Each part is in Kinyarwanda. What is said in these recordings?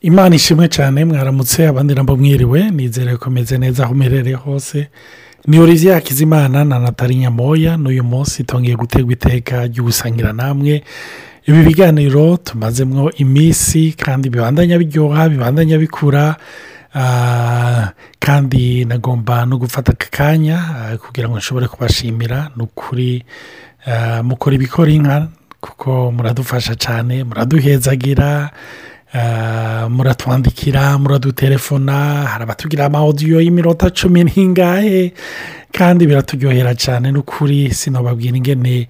imana ishimwe cyane mwaramutse abandi nabo mwiriwe. Nizere ko umeze neza aho umerereye hose. Ni olivier hakizimana na natali nyamoya. N'uyu munsi tongeye gutegwa iteka ry'ubusangira namwe. Ibi biganiro tumazemo iminsi kandi bibandanya biryoha bibandanya bikura kandi nagomba no gufata aka kanya kugira ngo nshobore kubashimira. Ni ukuri mukora ibikora inka kuko muradufasha cyane muraduhezagira. Muratwandikira muradutelefona hari abatugira amawudiyo y'iminota cumi n'ingahe kandi biraturyohera cyane n'ukuri sinababwira ingene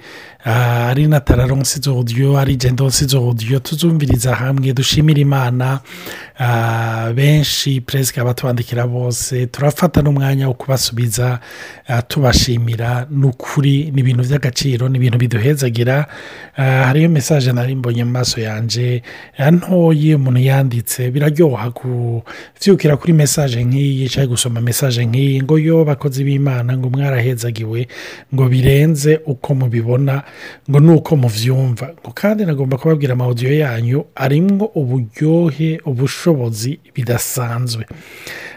ari na tararonsi izo odiyo ari gendonsi izo odiyo tuzumviriza hamwe dushimira imana benshi perezida batwandikira bose. Turafata n'umwanya wo kubasubiza tubashimira. N'ukuri ni ibintu by'agaciro ni ibintu biduhezagira. Hariyo mesaje nari mbonye mu maso yanjye ntoya umuntu yanditse. Biraryoha kubyukira kuri mesaje nk'iyi cyangwa gusoma mesaje nk'iyi. Ngo yo bakozi b'imana ngo mwarahezagiwe ngo birenze uko mubibona ngo ni uko mubyumva ngo kandi nagomba kubabwira amawudiyo yanyu arimo uburyohe ubushobozi bidasanzwe.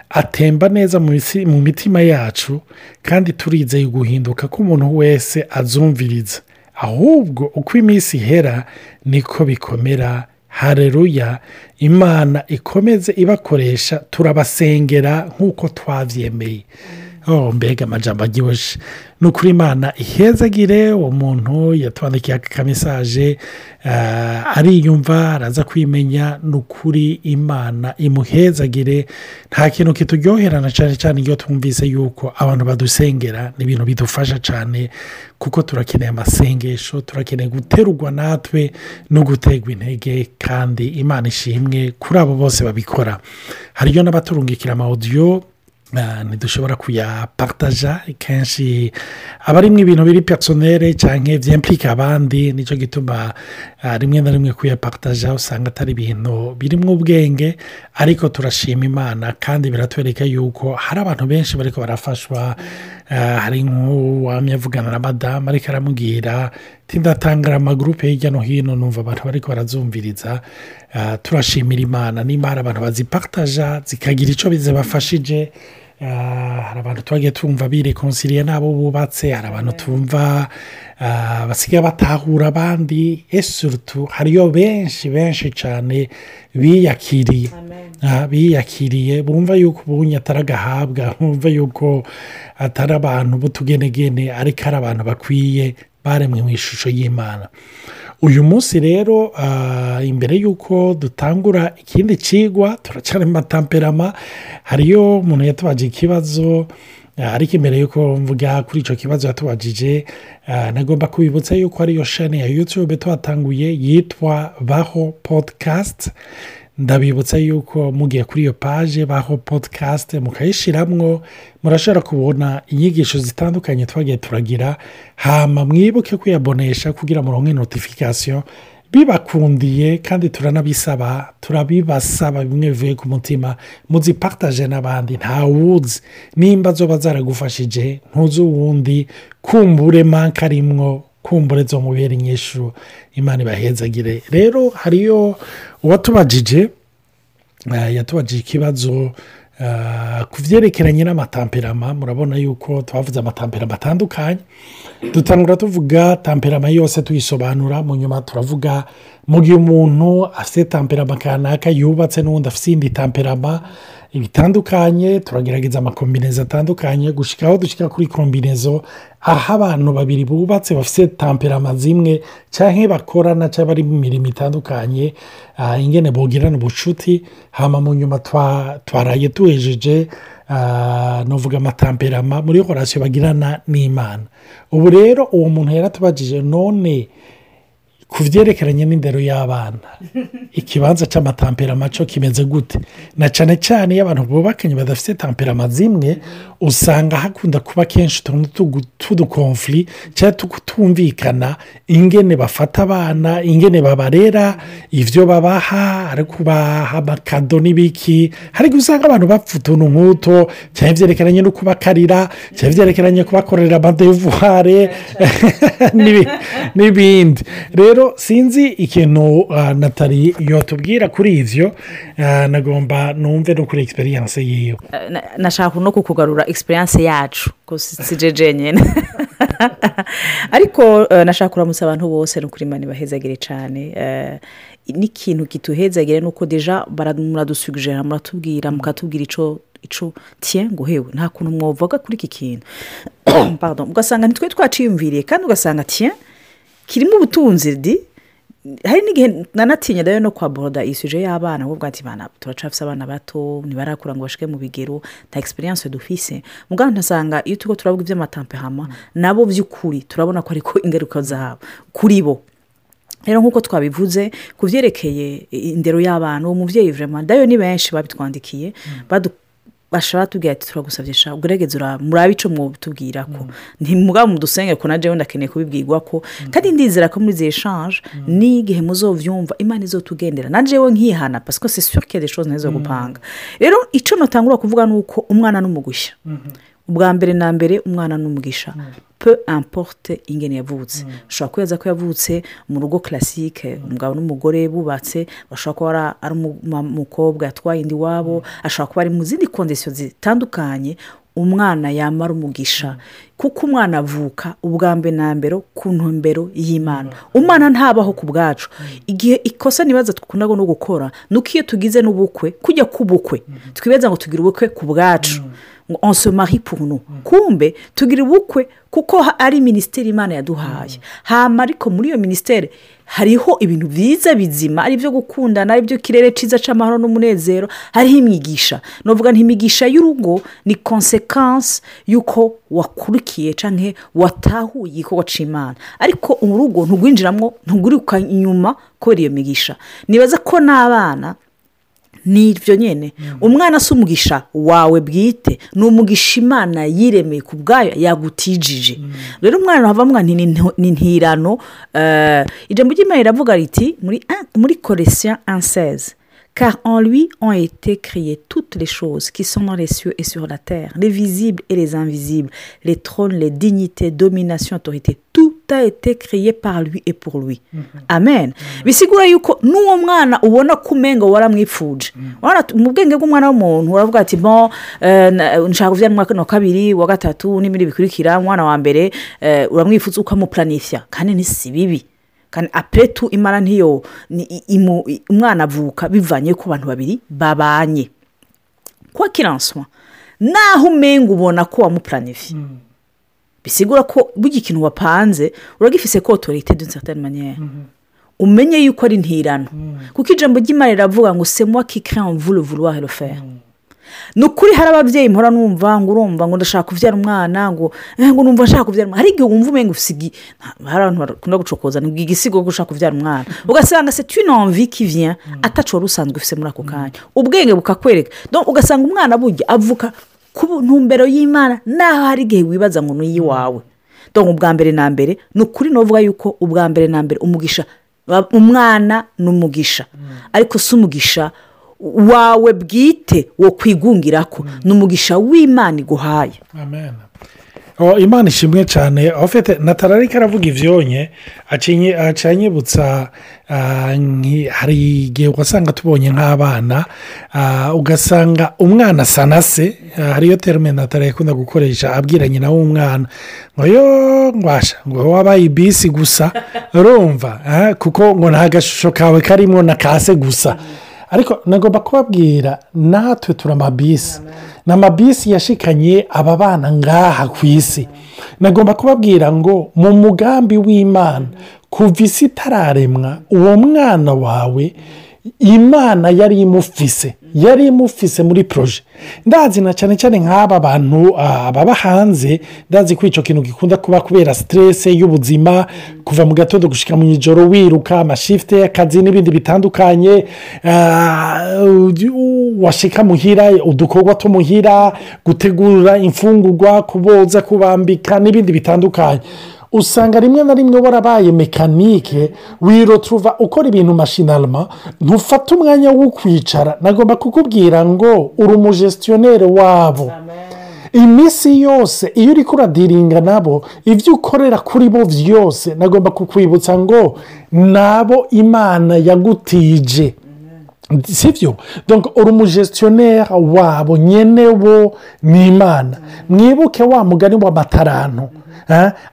Atemba neza mu mitima yacu kandi turizeye guhinduka ko umuntu wese azumviriza. Ahubwo uko iminsi ihera niko bikomera. Hareruya imana ikomeze ibakoresha turabasengera nk'uko twabyemeye. Mbega amajambo aryoshye. Ni ukuri imana ihezagire uwo muntu yatwandikiye aka mesaje ariyumva araza kwimenya. Ni ukuri imana imuhezagire. Nta kintu kituryoherana cyane cyane iyo twumvise yuko abantu badusengera ni ibintu bidufasha cyane kuko turakeneye amasengesho turakeneye guterurwa natwe no guterwa intege kandi imana ishimwe kuri abo bose babikora. Hariyo n'abaturungikira amawudiyo ntidushobora kuyapataja kenshi aba arimo ibintu biri personere cyangwa byempika abandi ni cyo gituma rimwe na rimwe kuyapataja usanga atari ibintu birimo ubwenge ariko turashima imana kandi biratwereka yuko hari abantu benshi bari barafashwa hari nk'uwamye avugana na madamu ariko aramubwira tindatangara amagurupe hirya no hino numva abantu bari barazumviriza. Turashimira imana nimba hari abantu bazipataja zikagira icyo zibafashije hari abantu twagiye tumva birekonsiriye n'abo bubatse hari abantu tumva basigaye batahura abandi esurutu hariyo benshi benshi cyane biyakiriye. Biyakiriye bumva yuko ubunye atari agahabwa bumva yuko atari abantu b'utugenegene ariko ari abantu bakwiye baremwe mu ishusho y'imana. Uyu munsi rero imbere y'uko dutangura ikindi kigwa turacyari mu matamperama hariyo umuntu yatubaje ikibazo ariko imbere y'uko mvuga kuri icyo kibazo yatubajije nagomba kubibutsa yuko ariyo shani ya yutube tuhatanguye yitwa baho podikasti ndabibutsa yuko mugiye kuri iyo paje baho podikasti mukayishyiramo murashobora kubona inyigisho zitandukanye twagiye turagira. Hama mwibuke kuyabonesha kugira muronke notifikasiyo bibakundiye kandi turanabisaba turabibasaba bimwe bivuye ku mutima. Muzipataje n'abandi ntawuzi nimba zoba zaragufashije ntuzi uwundi. Kumbure manka arimwo. Kumbure zo mubera inyishu imana ibahezagire rero hariyo uwatubajije yatubajije ikibazo ku byerekeranye n'amatamperama. Murabona yuko twavuze amatamperama atandukanye. Dutangura tuvuga tamperama yose tuyisobanura mu nyuma turavuga mu gihe umuntu afite tamperama kanaka yubatse n'ubundi afite iyindi tamperama. Bitandukanye turagerageza amakombinezo atandukanye gushyika aho dushyira kuri kombinezo aho abantu babiri bubatse bafite tamperama zimwe cyangwa bakorana cyangwa bari mu mirimo itandukanye ingene bogirana ubucuti hama mu nyuma twaraye tuhejeje nuvuga amatamperama muri horasiyo bagirana n'imana. Ubu rero uwo muntu yaratubagije none ku byerekeranye n'indero y'abana. Ikibanza cy'amatamperama cyo kimeze gute? Na cyane cyane iyo abantu bubakanye badafite tamperama zimwe usanga hakunda kuba kenshi utuntu tw'udukomfuri cyangwa tutumvikana ingene bafata abana ingene babarera ibyo babaha ari kubaha amakado n'ibiki. Hari usanga abantu bapfa utuntu nk'uto cyangwa ibyerekeranye no kubakarira cyangwa ibyerekeranye kubakorera amadevuware n'ibindi. Rero rero sinzi ikintu natali yotubwira kuri ibyo nagomba numve no kuri egisperiyanse yiwe. Nashaka no kukugarura egisperiyanse yacu si jeje nyine ariko nashaka kuramutsa abantu bose ni ukuri mani bahezagire cyane n'ikintu kituhezagire ni uko deja muradusugujera muratubwira mukatubwira icyo icyo tiye ngo hewe nta kuntu mwavuga kuri iki kintu. Ugasanga ntitwe twaciyumviriye kandi ugasanga tiye kirimo ubutunzi di? Hari n'igihe nanatinya rero no kwa boroda isuje y'abana ahubwo ati bana turacafise abana bato ntibarakura ngo bashike mu bigero nta egisperiyanse dufise. Muganga ntasanga iyo turiho turavuga iby'amatampehama nabo by'ukuri turabona ko ariko ingaruka zabo kuri bo. Rero nk'uko twabivuze ku byerekeye indero y'abana uwo mubyeyi vurema dayo ni benshi babitwandikiye bashobora tubwira ati turagusabye ugerageze murabe icyo mwotubwira ko. Ntimugabo mudusenge ko najyawe ndakeneye kubibwirwa ko. Kandi ndizera ko muri izi eshanje n'igihe muzobyumva imana izotugendera. Najyawe nkihana pasiko si suke deshoze neza gupanga. Rero icyo natangura kuvuga ni uko umwana n'umugushya ubwa mbere na mbere umwana n'umugisha pe importe ingene yavutse. Ushobora kweza ko yavutse mu rugo classique umugabo n'umugore bubatse bashobora kuba ari umukobwa yatwaye indi wabo ashobora kuba ari mu zindi kondisiyo zitandukanye umwana yamara umugisha. Kuko umwana avuka ubwa mbere na mbere ku ntumbero y'imana. Umwana ntabaho ku bwacu. Igihe ikosa ntibaza dukunda no gukora ni uko iyo tugize n'ubukwe kujya ku bukwe. Twibaza ngo tugire ubukwe ku bwacu. Ngo onsomari punu kumbe tugira ubukwe kuko ari minisiteri imana yaduhaye. Hama ariko muri iyo minisiteri hariho ibintu byiza bizima ari ibyo gukundana ari ibyo kirere cyiza cy'amahoro n'umunezero hariho imigisha. Navuga imigisha y'urugo ni konsekansi y'uko wakurikiye cyangwa watahuye igikorwa cy'imana ariko urugo ntugwinjiramo ntuguruka inyuma kubera iyo migisha. Nibaza ko n'abana ni ibyo nyine umwana si umugisha wawe bwite. Ni umugisha imana yiremeye ku bwayo yagutijije. Rero umwana havamo ni intirano ijambo ry'imana riravuga riti muri koresiyo anseze car en lui ont été créées toutes les choses qui sont dans les cieux et sur la terre, les visibles et les invisibles, les trônes, les dignités, domination, autorité, tout a été créé par lui et pour lui. amen. Bisigura yuko n'uwo mwana ubona ko umenga waramwifuje mu bwenge bw'umwana w'umuntu uravuga ati bo nshaka kubyara umwaka wa kabiri wa gatatu n'ibindi bikurikira umwana wa mbere uramwifuza ukamupuranifya kandi si bibi kandi apetu imara ntiyo umwana avuka bivanye ku bantu babiri babanye kwa kiranswa naho umenga ubona ko wamupuranifye bisigura ko burya ikintu wapanze uragifise ko otorite d'une certaine manière. Umenye yuko ari intirano kuko ijambo ry'imana riravuga ngo semwa kikira mvuru vuruwa heroferi ni ukuri hari ababyeyi mpora numva ngo urumva ngo ndashaka kubyara umwana ngo ngo numva nshaka kubyara umwana. Hari igihe wumva umenga usigi hari abantu bakunda gucokoza ni igisigo ko ushaka kubyara umwana. Ugasanga se tunamvi kiviya atacu wari usanzwe ufite muri ako kanya. Ubwenge bukakwereka. Ugasanga umwana burya avuka ku ntumbero y'imana naho hari igihe wibaza ngo ni iy'iwawe. Ubwa mbere na mbere ni ukuri n'uvuga yuko ubwa mbere na mbere umugisha umwana ni umugisha. Ariko si umugisha wawe bwite wo kwigungira ko ni umugisha w'imana iguhaye. Imana ishimwe cyane afite natararika aravuga ibyonye acanyibutsa hari igihe wasanga tubonye nk'abana ugasanga umwana asa na se hariyo terime natara yakunda gukoresha abwira nyina w'umwana ngo yo ngwasha ngo wabaye ibisi gusa urumva kuko ngo nta gashusho kawe karimo na kase gusa. Ariko nagomba kubabwira natwe turi amabisi. Ni amabisi yashikanye aba bana ngaha ku isi. Nagomba kubabwira ngo mu mugambi w'imana kuva isi itararemwa uwo mwana wawe imana yari imufise yari imufise muri poroje ndazi na cyane cyane nk'aba bantu baba hanze ndazi ko icyo kintu gikunda kuba kubera siterese y'ubuzima kuva mu gatondo gushyika mu ijoro wiruka amashifite y'akazi n'ibindi bitandukanye washika muhira udukorwa tumuhira gutegura imfungurwa kuboza kubambika n'ibindi bitandukanye. Usanga rimwe na rimwe warabaye mekanike wiroturuva ukora ibintu mashinarama ntufate umwanya wo kwicara. Nagomba kukubwira ngo uri umujesitiyoneri wabo. Iminsi yose iyo uri kuradiringa nabo ibyo ukorera kuri bo byose nagomba kukwibutsa ngo nabo imana yagutije. Si byo uri umujestioneri wabo nyine bo ni imana mwibuke wa mugani w'amatarantu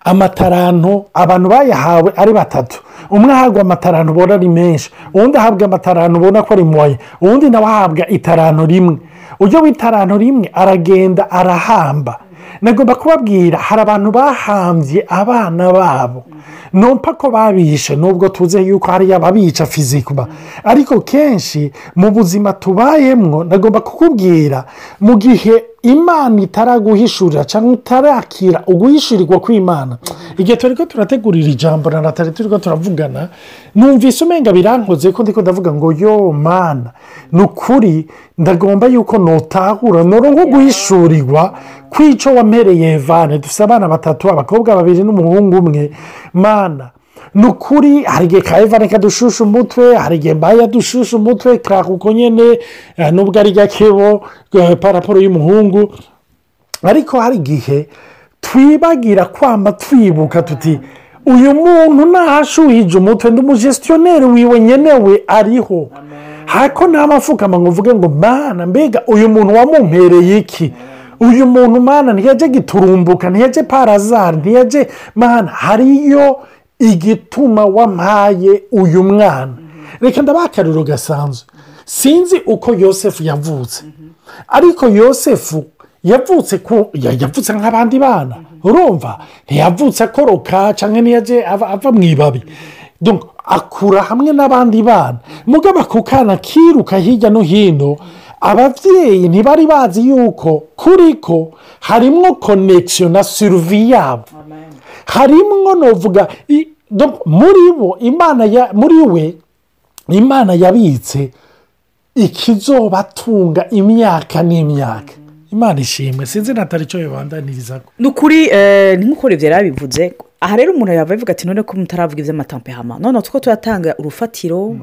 amatarantu abantu bayahawe ari batatu. Umwe ahabwa amatarantu ubona ari menshi uwundi ahabwa amatarantu ubona ko ari moya uwundi nawe ahabwa itarantu rimwe. Ujya w'itarantu rimwe aragenda arahamba. Nagomba kubabwira hari abantu bahambye abana babo. Numva ko babishe nubwo tuzi yuko hari ababica fizikuma ariko kenshi mu buzima tubayemo nagomba kukubwira mu gihe imana itaraguhishurira cyangwa utarakira uguhishurirwa kw'imana igihe turi ko turategurira ijambo na natali turi ko turavugana numvise umenga birankoze ko ndiko ndavuga ngo yo mana ni ukuri ndagomba yuko nutahura noro nko guhishurirwa kw'icyo wampereye vane dufite abana batatu abakobwa babiri n'umuhungu umwe. Mana ni ukuri hari igihe ka evane kadushusha umutwe hari igihe mbaya dushusha umutwe kakuko nyine nubwo ari gakebo paraporo y'umuhungu. Ariko hari igihe twibagira kwamba twibuka tuti uyu muntu ntahashuhije umutwe ndi umujestioneri wiwe nyenewe ariho. Hako ntamafukama ngo uvuge ngo mana mbega uyu muntu wamumpereye iki? Uyu muntu mana ntiyajye giturumbuka ntiyajye parazari ntiyajye mana hariyo igituma wampaye uyu mwana. Reka ndabaha akariro gasanzwe sinzi uko yosefu yavutse. Ariko yosefu yavutse yavutse nk'abandi bana. Urumva? Ntiyavutse akoroka cyangwa ntiyajye ava mu ibabi. Akura hamwe n'abandi bana. Mugabo ako kana kiruka hirya no hino ababyeyi ntibari bazi yuko kuri ko harimo konegisiyo na siruvi yabo. Harimo novuga muri bo imana muri we imana yabitse ikizobatunga imyaka n'imyaka. Imana ishimwe. Sinzi natali icyo bibandaniriza ni ukuri nk'uko ibyo yarabivuze aha rero umuntu yava avuga ati none ko mutaravuga iby'amatampehama none two turatanga urufatiro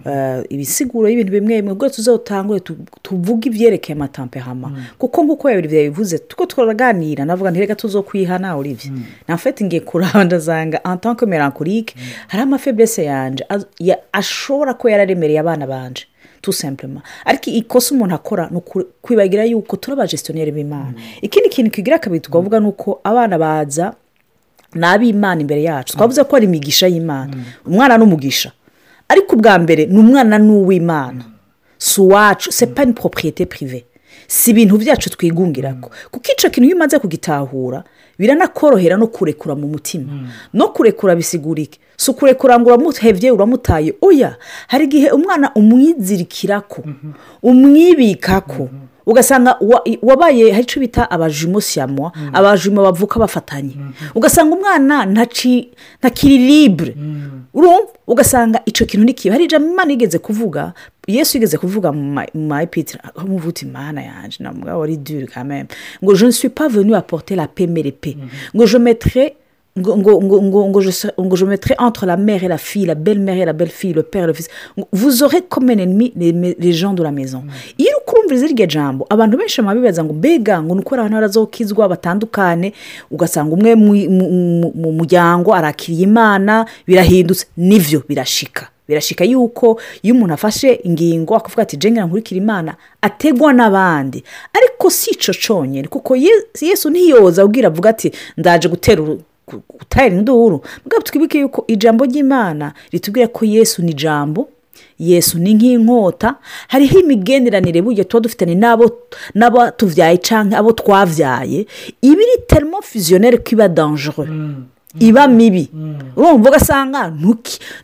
ibisiguro y'ibintu bimwe bimwe. Ubwo tuzawutangure tuvuge ibyerekeye amatampehama kuko nk'uko yabivuze tuko turaganira navuga ntirega tuzo kwihana uribye nafite ngiye kuraba ndazanga antanke melancholique hari amafeblese yanje ashobora kuba yararemereye abana banje sempurema ariko ikosa umuntu akora ni kwibagira yuko turi abajestioneri b'imana. Ikindi kintu kigira kabiri twavuga ni uko abana baza ni ab'imana imbere yacu. Twavuze ko ari imigisha y'imana. Umwana n'umugisha. Ariko ubwa mbere ni umwana n'uw'imana. Si uwacu. Sepa ni poropiyete pirive si ibintu byacu twigungira ko kuko icyo kintu iyo umaze kugitahura biranakorohera no kurekura mu mutima. No kurekura bisigurike. Si ukurekura ngo uramuhebye uramutaye. Oya hari igihe umwana umwizirikira ko umwibika ko ugasanga wabaye hari icyo bita abajimo siyamwa abajimo bavuka bafatanye ugasanga umwana ntakiri libure ugasanga icyo kintu ntikibe hari ijambo imana yigeze kuvuga yesu yigeze kuvuga mu mayipitire nk'umuvuti imana yanjye ntabwo wari dure kameme ngo je ne suis pas venu apporter la pe mere pe ngo je metre je mettrai entre la mère et la fille la belle mère et la belle fille le père et le fils. Vous aurez comme un ennemi les gens de la maison. Iyo uri kurumviriza iryo jambo abantu benshi bibaza ngo mbega ngo ni uko abantu barazokizwa batandukane? Ugasanga umwe mu muryango arakiriye imana birahindutse. Nibyo birashika. Birashika yuko iyo umuntu afashe ingingo akavuga ati jengera nkurikira imana ategwa n'abandi. Ariko si icyo cyonyine kuko yesu ntiyoza abwira avuga ati ndaje gutera gutera induru mbwa twibuke yuko ijambo ry'imana ritubwira ko yesu ni ijambo yesu ni nk'inkota hariho imigenderanire burya tuba dufitanye n'abo tubyaye cyangwa abo twabyaye iba iri terimo fiziyoneri ko iba danjere iba mibi. Urumva ugasanga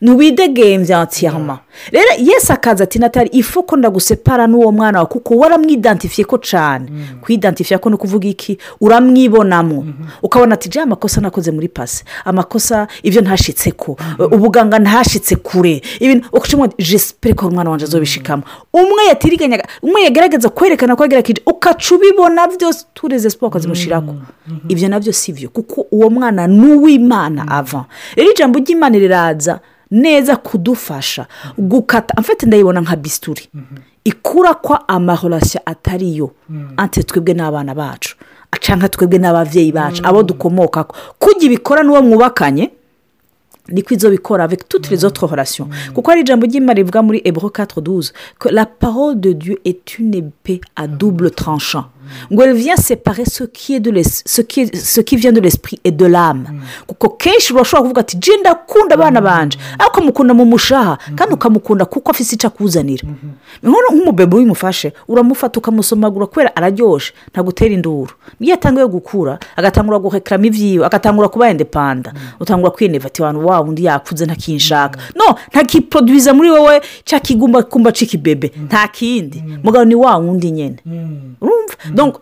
ntuwidegembya ntiyama rero yesi akaza ati natali ifu ko ndagusepara n'uwo mwana wawe kuko waramwidantifiye ko cyane kwidantifiye ko ni ukuvuga iki? Uramwibonamo. Ukabona ati jya amakosa nakoze muri pasi. Amakosa ibyo ntashitse ko. Ubuganga ntashitse kure. Ibintu ukaca jesipure ko umwana wanjye azobishikamo. Umwe yatiriganyaga umwe yagaragaza kwerekana ko yagerageje. Ukaca ubibona byose tureze siporo ukazimushyirako ibyo na byo si byo kuko uwo mwana ni uw'imana ava rero ijambo ry'imana riraza neza kudufasha. Gukata amfite ndayibona nka bisituri ikura ko amahorashya atariyo ante twebwe n'abana bacu. Cyangwa twebwe n'ababyeyi bacu abo dukomoka kujya ibikora n'uwo mwubakanye niko izo bikora avec toutes les autres relations. Kuko hari ijambo ry'imana rivuga muri ebro 4 que la parole de Dieu est une épée à double tranchant. Ngo elle vient séparer ce qui, est de ce qui, est- ce qui vient de l'esprit et de l'âme. Kuko kenshi urashobora kuvuga ati je ndakunda abana banje. Ariko ukamukunda mu mushaha kandi ukamukunda kuko afite icyo akuzanira. Nk'uno nk'umubebe wimufashe uramufata ukamusomagura kubera araryoshe ntagutera induru. Iyo atangiye gukura agatangura guhekeramo ibyiwe agatangura kuba indepanda utangura kwineva ati abantu wa undi yakuze ntakinshaka no ntakiproduwiza muri wowe cya kigumbakumba c'ikibebe nta kindi mugabo ni wa wundi nyine urumva?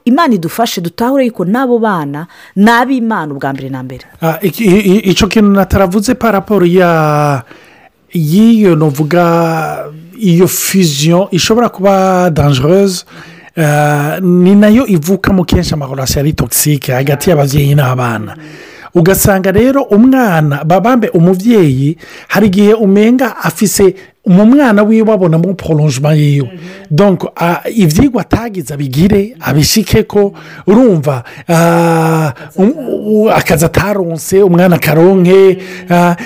Imana idufashe dutahure yuko n'abo bana ni ab'imana ubwa mbere na mbere. Ah, icyo kintu nataravuze paraporo ya y'iyo novuga iyo fusion ishobora kuba dangereuse ah, ni na yo ivukamo kenshi amahorasi ari togisike hagati y'ababyeyi n'abana. Ugasanga rero umwana babambe umubyeyi hari igihe umenga afise mu mwana wiwe abonamo poronjima yiwe. Ibyigwa atagize abigire abishike ko urumva akazi ataronse umwana akaronke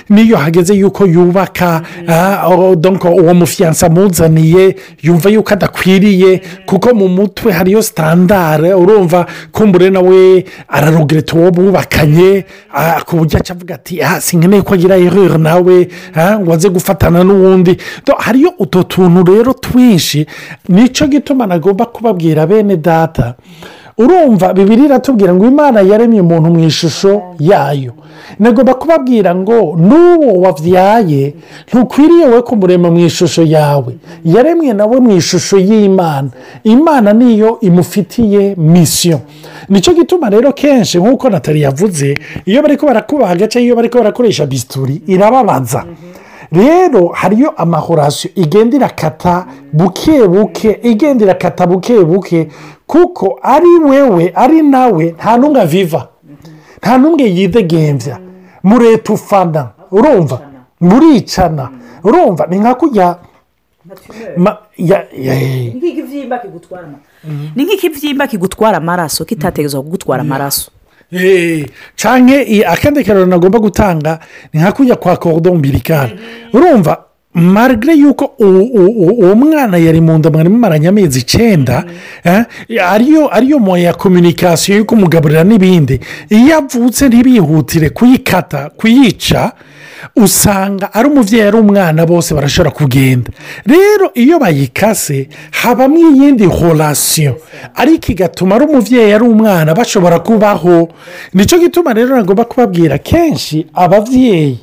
n'iyo hageze yuko yubaka uwo mufiyansa amuzaniye yumva yuko adakwiriye kuko mu mutwe hariyo sitandare urumva kumbure nawe ararogereta uwo bubakanye ku buryo aca avuga ati ah sinkeneye ko agira ereri nawe ngo aze gufatana n'uwundi. Hariyo utu tuntu rero twinshi ni cyo gituma nagomba kubabwira bene data urumva bibiri iratubwira ngo imana yaremye umuntu mu ishusho yayo nagomba kubabwira ngo n'uwo wabyaye ntukwiriye we kumurema mu ishusho yawe yaremwe nawe mu ishusho y'imana imana niyo imufitiye misiyo ni cyo gituma rero kenshi nk'uko natali yavuze iyo bari ko barakubaha agace iyo bari ko barakoresha bisituri irababaza rero hariyo amahorasiyo igenda irakata buke buke igenda irakata buke buke kuko ari wewe ari nawe nta n'umwe aviva. Nta n'umwe yidegembya. Mureta ufana urumva? Muricana urumva? Ni nka kujya ni nk'ikibyimba kigutwara amaraso kitategerezwa kugutwara amaraso. Eh, canke akandi karero nagomba gutanga ni nka kujya kwa korodon mbirikari urumva marigare yuko uwo mwana yari mu nda mwari mumaranye amezi icyenda eh, ariyo moya ya kominikasiyo yo kumugaburira n'ibindi. Iyo avutse ntibihutire kuyikata kuyica usanga ari umubyeyi ari umwana bose barashobora kugenda. Rero iyo bayikase habamo iyindi horasiyo ariko igatuma ari umubyeyi ari umwana bashobora kubaho. Nicyo gituma rero nagomba kubabwira kenshi ababyeyi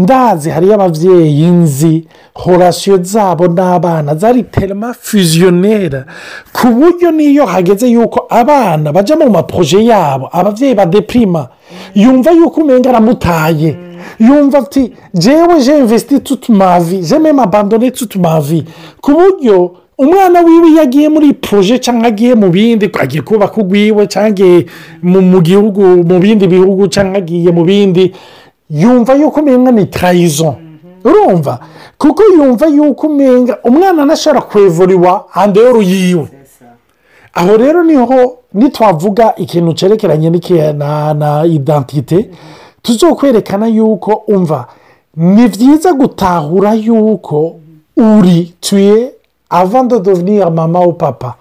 ndazi hariyo ababyeyi nzi horasiyo zabo n'abana zari terima fuziyonera ku buryo n'iyo hageze yuko abana bajya mu maporoje yabo ababyeyi badepirima yumva yuko umenga aramutaye. Yumva ati jewe je invesiti tutu mavi je meme abandone tutu mavi ku buryo umwana wiwe iyo agiye muri poroje cyangwa agiye mu bindi agiye kubaka ugwiwe cyangwa mu gihugu mu bindi bihugu cyangwa agiye mu bindi yumva yuko umenga ni tarayizo urumva? Kuko yumva yuko umenga umwana anashobora kwevuriwa handeyoru yiwe aho rero ni ho nitwavuga ikintu cyerekeranye na na idantite tuzokwerekana yuko umva ni byiza gutahura yuko uri tuye avant de devenir mama ou papa.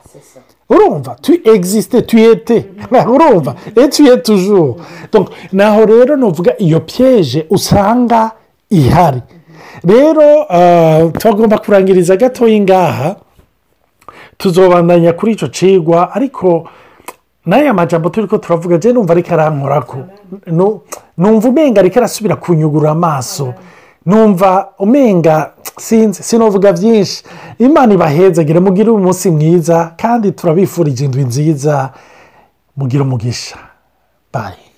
Urumva tu egisite tu ete urumva et tu es toujours. Donc, naho rero nuvuga iyo piyeje usanga ihari. Rero eh, tugomba kurangiriza gatoya ngaha tuzobandanya kuri icyo cigwa ariko n'aya majambo turi ko turavuga njye numva ariko arankorako. Nu- numva umenga ariko arasubira kunyugura amaso. Numva umenga sinzi sinavuga byinshi. Imana ibahezagire mugire umunsi mwiza kandi turabifurije indwi nziza. Mugire umugisha. Bayi